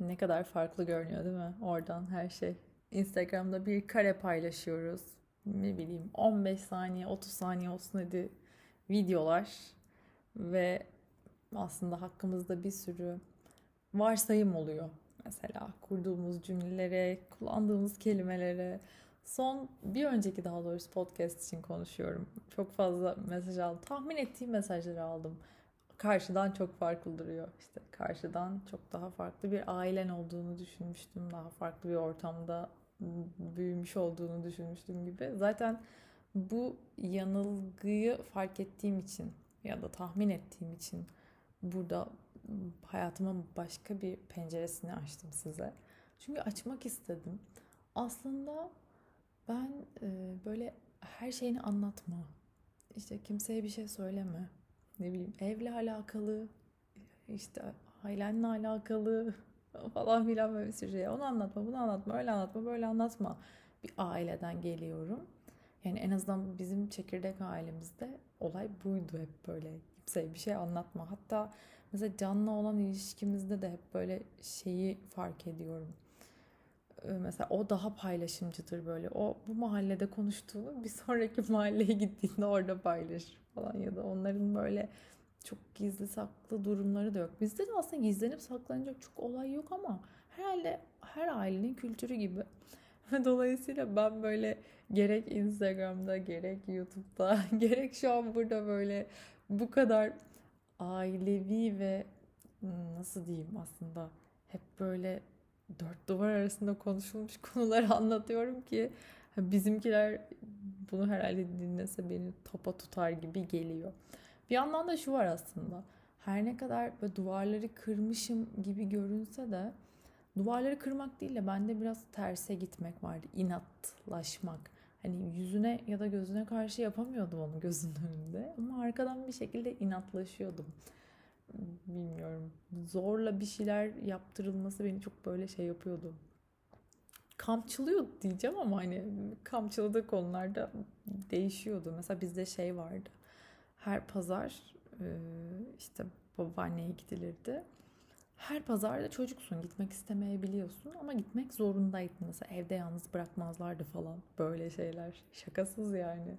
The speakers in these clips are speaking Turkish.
Ne kadar farklı görünüyor değil mi? Oradan her şey. Instagram'da bir kare paylaşıyoruz. Ne bileyim 15 saniye 30 saniye olsun hadi videolar. Ve aslında hakkımızda bir sürü varsayım oluyor. Mesela kurduğumuz cümlelere, kullandığımız kelimelere. Son bir önceki daha doğrusu podcast için konuşuyorum. Çok fazla mesaj aldım. Tahmin ettiğim mesajları aldım karşıdan çok farklı duruyor. İşte karşıdan çok daha farklı bir ailen olduğunu düşünmüştüm. Daha farklı bir ortamda büyümüş olduğunu düşünmüştüm gibi. Zaten bu yanılgıyı fark ettiğim için ya da tahmin ettiğim için burada hayatımın başka bir penceresini açtım size. Çünkü açmak istedim. Aslında ben böyle her şeyini anlatma. İşte kimseye bir şey söyleme ne bileyim evle alakalı işte ailenle alakalı falan filan böyle bir sürü şey. Onu anlatma, bunu anlatma, öyle anlatma, böyle anlatma. Bir aileden geliyorum. Yani en azından bizim çekirdek ailemizde olay buydu hep böyle. Kimseye bir şey anlatma. Hatta mesela Can'la olan ilişkimizde de hep böyle şeyi fark ediyorum. Ee, mesela o daha paylaşımcıdır böyle. O bu mahallede konuştuğunu bir sonraki mahalleye gittiğinde orada paylaşır falan ya da onların böyle çok gizli saklı durumları da yok. Bizde de aslında gizlenip saklanacak çok olay yok ama herhalde her ailenin kültürü gibi. Dolayısıyla ben böyle gerek Instagram'da gerek YouTube'da gerek şu an burada böyle bu kadar ailevi ve hmm, nasıl diyeyim aslında hep böyle dört duvar arasında konuşulmuş konuları anlatıyorum ki bizimkiler bunu herhalde dinlese beni topa tutar gibi geliyor. Bir yandan da şu var aslında. Her ne kadar böyle duvarları kırmışım gibi görünse de duvarları kırmak değil de bende biraz terse gitmek vardı. İnatlaşmak. Hani yüzüne ya da gözüne karşı yapamıyordum onu gözünün önünde. Ama arkadan bir şekilde inatlaşıyordum. Bilmiyorum. Zorla bir şeyler yaptırılması beni çok böyle şey yapıyordu kamçılıyor diyeceğim ama hani kamçıladığı konularda değişiyordu. Mesela bizde şey vardı. Her pazar işte babaanneye gidilirdi. Her pazarda çocuksun gitmek istemeyebiliyorsun ama gitmek zorundaydın. Mesela evde yalnız bırakmazlardı falan böyle şeyler. Şakasız yani.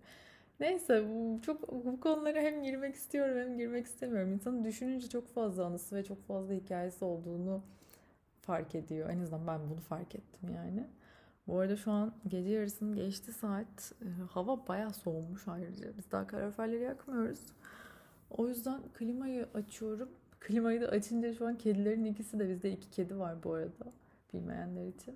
Neyse bu çok bu konulara hem girmek istiyorum hem girmek istemiyorum. İnsanın düşününce çok fazla anısı ve çok fazla hikayesi olduğunu fark ediyor. En azından ben bunu fark ettim yani. Bu arada şu an gece yarısının geçti saat. E, hava bayağı soğumuş ayrıca. Biz daha kaloriferleri yakmıyoruz. O yüzden klimayı açıyorum. Klimayı da açınca şu an kedilerin ikisi de bizde iki kedi var bu arada. Bilmeyenler için.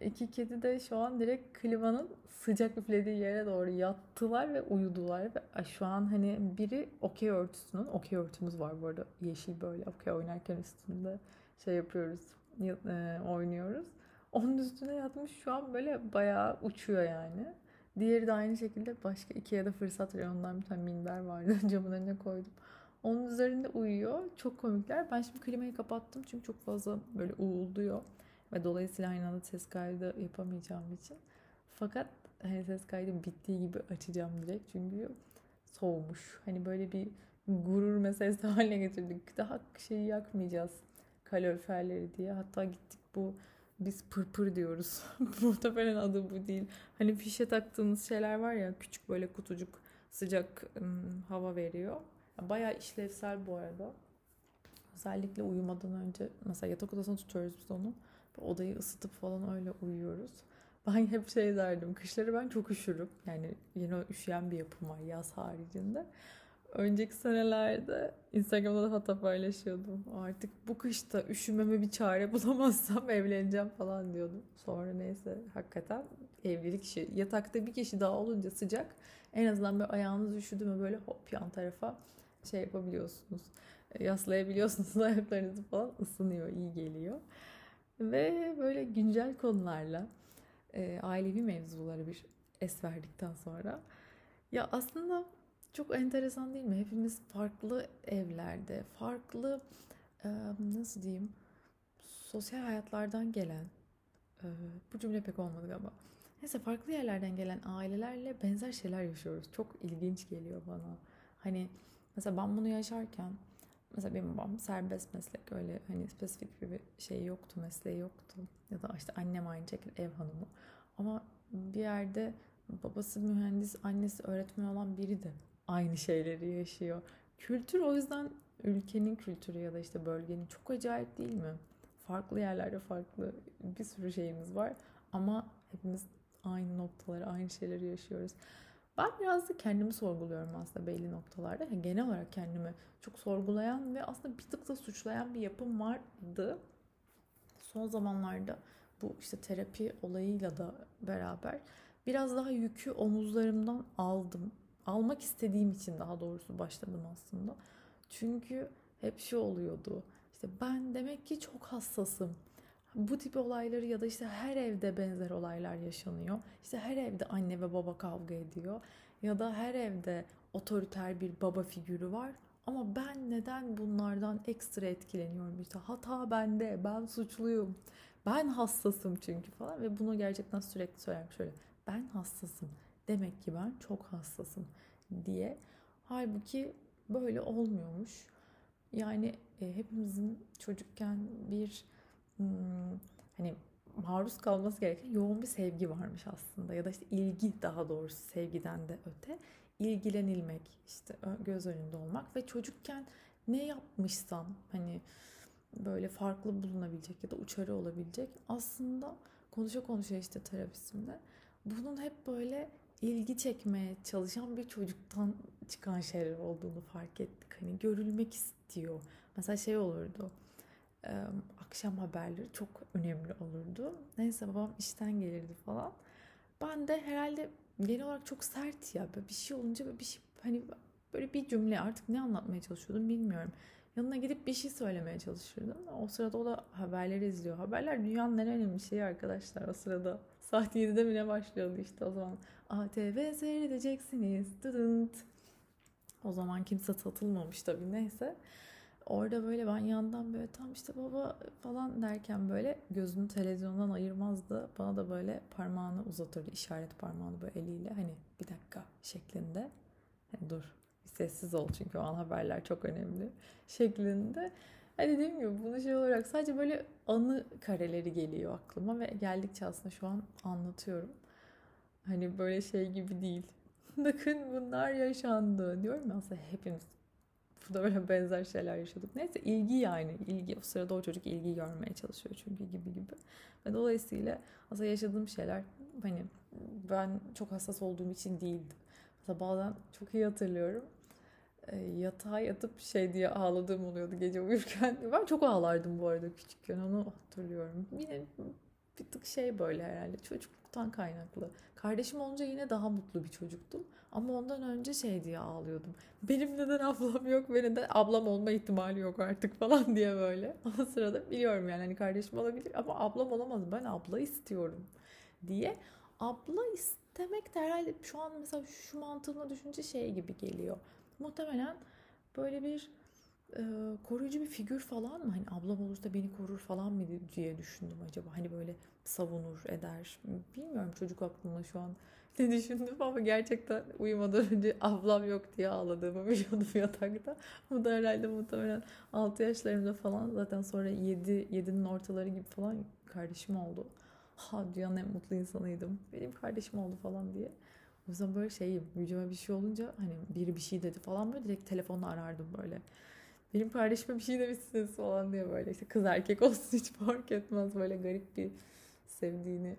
İki kedi de şu an direkt klimanın sıcak üflediği yere doğru yattılar ve uyudular. Ve şu an hani biri okey örtüsünün, okey örtümüz var bu arada yeşil böyle okey oynarken üstünde şey yapıyoruz, e, oynuyoruz. Onun üstüne yatmış şu an böyle bayağı uçuyor yani. Diğeri de aynı şekilde başka iki ya da fırsat reyonundan bir tane minder vardı. Camın önüne koydum. Onun üzerinde uyuyor. Çok komikler. Ben şimdi klimayı kapattım çünkü çok fazla böyle uğulduyor. Ve dolayısıyla aynı anda ses kaydı yapamayacağım için. Fakat hani ses kaydı bittiği gibi açacağım direkt. Çünkü soğumuş. Hani böyle bir gurur meselesi haline getirdik. Daha şeyi yakmayacağız kaloriferleri diye. Hatta gittik bu biz pırpır diyoruz. Muhtemelen adı bu değil. Hani fişe taktığımız şeyler var ya küçük böyle kutucuk sıcak ım, hava veriyor. Bayağı işlevsel bu arada. Özellikle uyumadan önce mesela yatak odasına tutuyoruz biz onu. Odayı ısıtıp falan öyle uyuyoruz. Ben hep şey derdim. Kışları ben çok üşürüm. Yani yine üşüyen bir yapım var yaz haricinde önceki senelerde Instagram'da da hatta paylaşıyordum. Artık bu kışta üşümeme bir çare bulamazsam evleneceğim falan diyordum. Sonra neyse hakikaten evlilik işi. Yatakta bir kişi daha olunca sıcak en azından böyle ayağınız üşüdü mü böyle hop yan tarafa şey yapabiliyorsunuz. Yaslayabiliyorsunuz ayaklarınızı falan ısınıyor, iyi geliyor. Ve böyle güncel konularla e, ailevi mevzuları bir es verdikten sonra ya aslında çok enteresan değil mi? Hepimiz farklı evlerde, farklı nasıl diyeyim sosyal hayatlardan gelen bu cümle pek olmadı ama neyse farklı yerlerden gelen ailelerle benzer şeyler yaşıyoruz. Çok ilginç geliyor bana. Hani mesela ben bunu yaşarken mesela benim babam serbest meslek öyle hani spesifik bir şey yoktu mesleği yoktu. Ya da işte annem aynı şekilde ev hanımı. Ama bir yerde babası mühendis annesi öğretmen olan biri de aynı şeyleri yaşıyor. Kültür o yüzden ülkenin kültürü ya da işte bölgenin çok acayip değil mi? Farklı yerlerde farklı bir sürü şeyimiz var ama hepimiz aynı noktaları aynı şeyleri yaşıyoruz ben biraz da kendimi sorguluyorum aslında belli noktalarda. Yani genel olarak kendimi çok sorgulayan ve aslında bir tık da suçlayan bir yapım vardı. Son zamanlarda bu işte terapi olayıyla da beraber biraz daha yükü omuzlarımdan aldım. Almak istediğim için daha doğrusu başladım aslında. Çünkü hep şey oluyordu. İşte ben demek ki çok hassasım bu tip olayları ya da işte her evde benzer olaylar yaşanıyor. İşte her evde anne ve baba kavga ediyor ya da her evde otoriter bir baba figürü var. Ama ben neden bunlardan ekstra etkileniyorum işte hata bende ben suçluyum ben hassasım çünkü falan ve bunu gerçekten sürekli söylerim şöyle ben hassasım demek ki ben çok hassasım diye halbuki böyle olmuyormuş yani e, hepimizin çocukken bir hmm, hani maruz kalması gereken yoğun bir sevgi varmış aslında ya da işte ilgi daha doğrusu sevgiden de öte ilgilenilmek işte göz önünde olmak ve çocukken ne yapmışsam hani böyle farklı bulunabilecek ya da uçarı olabilecek aslında konuşa konuşa işte terapistimde bunun hep böyle ilgi çekmeye çalışan bir çocuktan çıkan şeyler olduğunu fark ettik. Hani görülmek istiyor. Mesela şey olurdu akşam haberleri çok önemli olurdu. Neyse babam işten gelirdi falan. Ben de herhalde genel olarak çok sert ya. Böyle bir şey olunca böyle bir şey hani böyle bir cümle artık ne anlatmaya çalışıyordum bilmiyorum. Yanına gidip bir şey söylemeye çalışırdım. O sırada o da haberleri izliyor. Haberler dünyanın en önemli şeyi arkadaşlar o sırada. Saat 7'de mi ne başlıyordu işte o zaman. ATV seyredeceksiniz. Dıdınt. O zaman kimse satılmamış tabii neyse. Orada böyle ben yandan böyle tam işte baba falan derken böyle gözünü televizyondan ayırmazdı. Bana da böyle parmağını uzatırdı. işaret parmağını böyle eliyle hani bir dakika şeklinde. Hani dur sessiz ol çünkü o an haberler çok önemli şeklinde. Hani dediğim gibi bunu şey olarak sadece böyle anı kareleri geliyor aklıma ve geldikçe aslında şu an anlatıyorum. Hani böyle şey gibi değil. Bakın bunlar yaşandı diyorum ya aslında hepimiz burada böyle benzer şeyler yaşadık. Neyse ilgi yani ilgi o sırada o çocuk ilgi görmeye çalışıyor çünkü gibi gibi. Ve dolayısıyla aslında yaşadığım şeyler hani ben çok hassas olduğum için değildi. Mesela bazen çok iyi hatırlıyorum. E, yatağa yatıp şey diye ağladığım oluyordu gece uyurken. Ben çok ağlardım bu arada küçükken onu hatırlıyorum. Yine bir tık şey böyle herhalde çocukluktan kaynaklı. Kardeşim olunca yine daha mutlu bir çocuktum. Ama ondan önce şey diye ağlıyordum. Benim neden ablam yok ve neden ablam olma ihtimali yok artık falan diye böyle. O sırada biliyorum yani hani kardeşim olabilir ama ablam olamaz. Ben abla istiyorum diye. Abla istemek de herhalde şu an mesela şu mantığımla düşünce şey gibi geliyor. Muhtemelen böyle bir e, koruyucu bir figür falan mı? Hani ablam olursa beni korur falan mı diye düşündüm acaba. Hani böyle savunur eder. Bilmiyorum çocuk aklımda şu an ne düşündüm ama gerçekten uyumadan önce ablam yok diye ağladığımı biliyordum yatakta. Bu da herhalde muhtemelen 6 yaşlarımda falan zaten sonra 7, 7'nin ortaları gibi falan kardeşim oldu. Ha dünyanın en mutlu insanıydım. Benim kardeşim oldu falan diye. O yüzden böyle şeyim. Yüceme bir şey olunca hani biri bir şey dedi falan böyle direkt telefonla arardım böyle. Benim kardeşime bir şey demişsiniz falan diye böyle işte kız erkek olsun hiç fark etmez böyle garip bir sevdiğini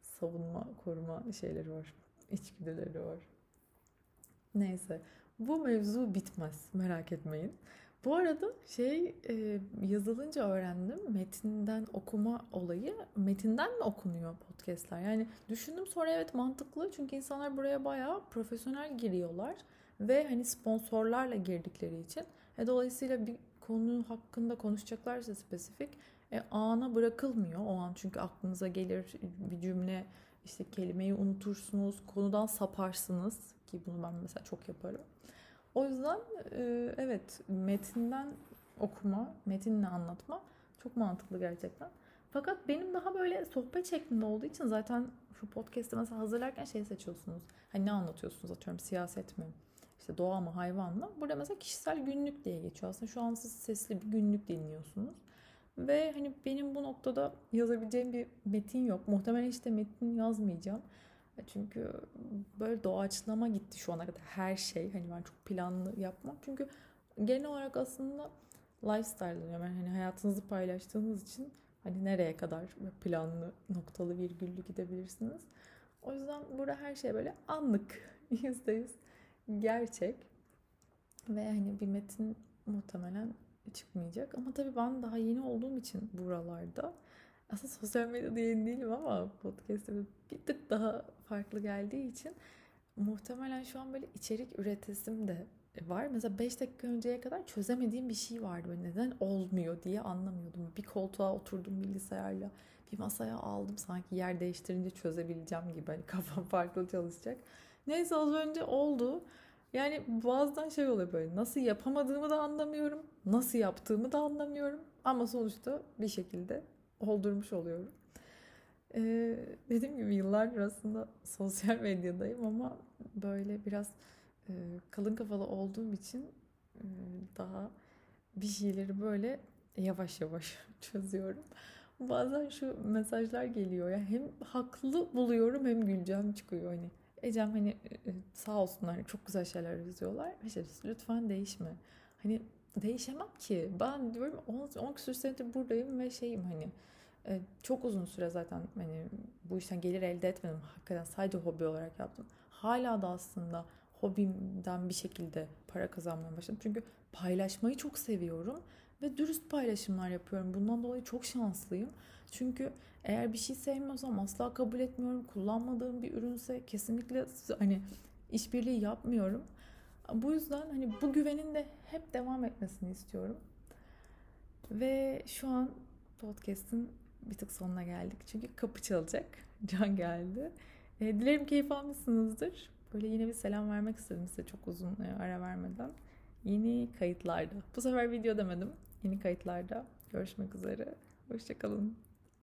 savunma, koruma şeyleri var. İçgüdüleri var. Neyse. Bu mevzu bitmez. Merak etmeyin. Bu arada şey e, yazılınca öğrendim metinden okuma olayı metinden mi okunuyor podcastler? Yani düşündüm sonra evet mantıklı çünkü insanlar buraya bayağı profesyonel giriyorlar ve hani sponsorlarla girdikleri için e, dolayısıyla bir konu hakkında konuşacaklarsa spesifik e, ana bırakılmıyor o an çünkü aklınıza gelir bir cümle işte kelimeyi unutursunuz konudan saparsınız ki bunu ben mesela çok yaparım. O yüzden e, evet metinden okuma, metinle anlatma çok mantıklı gerçekten. Fakat benim daha böyle sohbet şeklinde olduğu için zaten şu podcast'ı mesela hazırlarken şey seçiyorsunuz. Hani ne anlatıyorsunuz atıyorum siyaset mi? İşte doğa mı hayvan mı? Burada mesela kişisel günlük diye geçiyor. Aslında şu an siz sesli bir günlük dinliyorsunuz. Ve hani benim bu noktada yazabileceğim bir metin yok. Muhtemelen işte metin yazmayacağım. Çünkü böyle doğaçlama gitti şu ana kadar her şey. Hani ben çok planlı yapmam. Çünkü genel olarak aslında lifestyle diyorum. Yani hani hayatınızı paylaştığınız için hani nereye kadar planlı, noktalı, virgüllü gidebilirsiniz. O yüzden burada her şey böyle anlık, yüzde yüz gerçek. Ve hani bir metin muhtemelen çıkmayacak. Ama tabii ben daha yeni olduğum için buralarda aslında sosyal medyada yeni değilim ama podcast'te bir tık daha farklı geldiği için muhtemelen şu an böyle içerik üretesim de var. Mesela 5 dakika önceye kadar çözemediğim bir şey vardı. Böyle neden olmuyor diye anlamıyordum. Bir koltuğa oturdum bilgisayarla. Bir masaya aldım sanki yer değiştirince çözebileceğim gibi. Hani kafam farklı çalışacak. Neyse az önce oldu. Yani bazen şey oluyor böyle nasıl yapamadığımı da anlamıyorum. Nasıl yaptığımı da anlamıyorum. Ama sonuçta bir şekilde oldurmuş oluyorum. Ee, dediğim gibi yıllardır aslında sosyal medyadayım ama böyle biraz e, kalın kafalı olduğum için e, daha bir şeyleri böyle yavaş yavaş çözüyorum. Bazen şu mesajlar geliyor ya hem haklı buluyorum hem güleceğim çıkıyor hani. Ecem hani sağ olsunlar çok güzel şeyler yazıyorlar. İşte lütfen değişme. Hani değişemem ki. Ben diyorum 10 küsur senedir buradayım ve şeyim hani e, çok uzun süre zaten hani bu işten gelir elde etmedim. Hakikaten sadece hobi olarak yaptım. Hala da aslında hobimden bir şekilde para kazanmaya başladım. Çünkü paylaşmayı çok seviyorum ve dürüst paylaşımlar yapıyorum. Bundan dolayı çok şanslıyım. Çünkü eğer bir şey sevmiyorsam asla kabul etmiyorum. Kullanmadığım bir ürünse kesinlikle hani işbirliği yapmıyorum. Bu yüzden hani bu güvenin de hep devam etmesini istiyorum. Ve şu an podcast'in bir tık sonuna geldik. Çünkü kapı çalacak. Can geldi. E, dilerim keyif almışsınızdır. Böyle yine bir selam vermek istedim size çok uzun e, ara vermeden. Yeni kayıtlarda. Bu sefer video demedim. Yeni kayıtlarda görüşmek üzere. Hoşçakalın.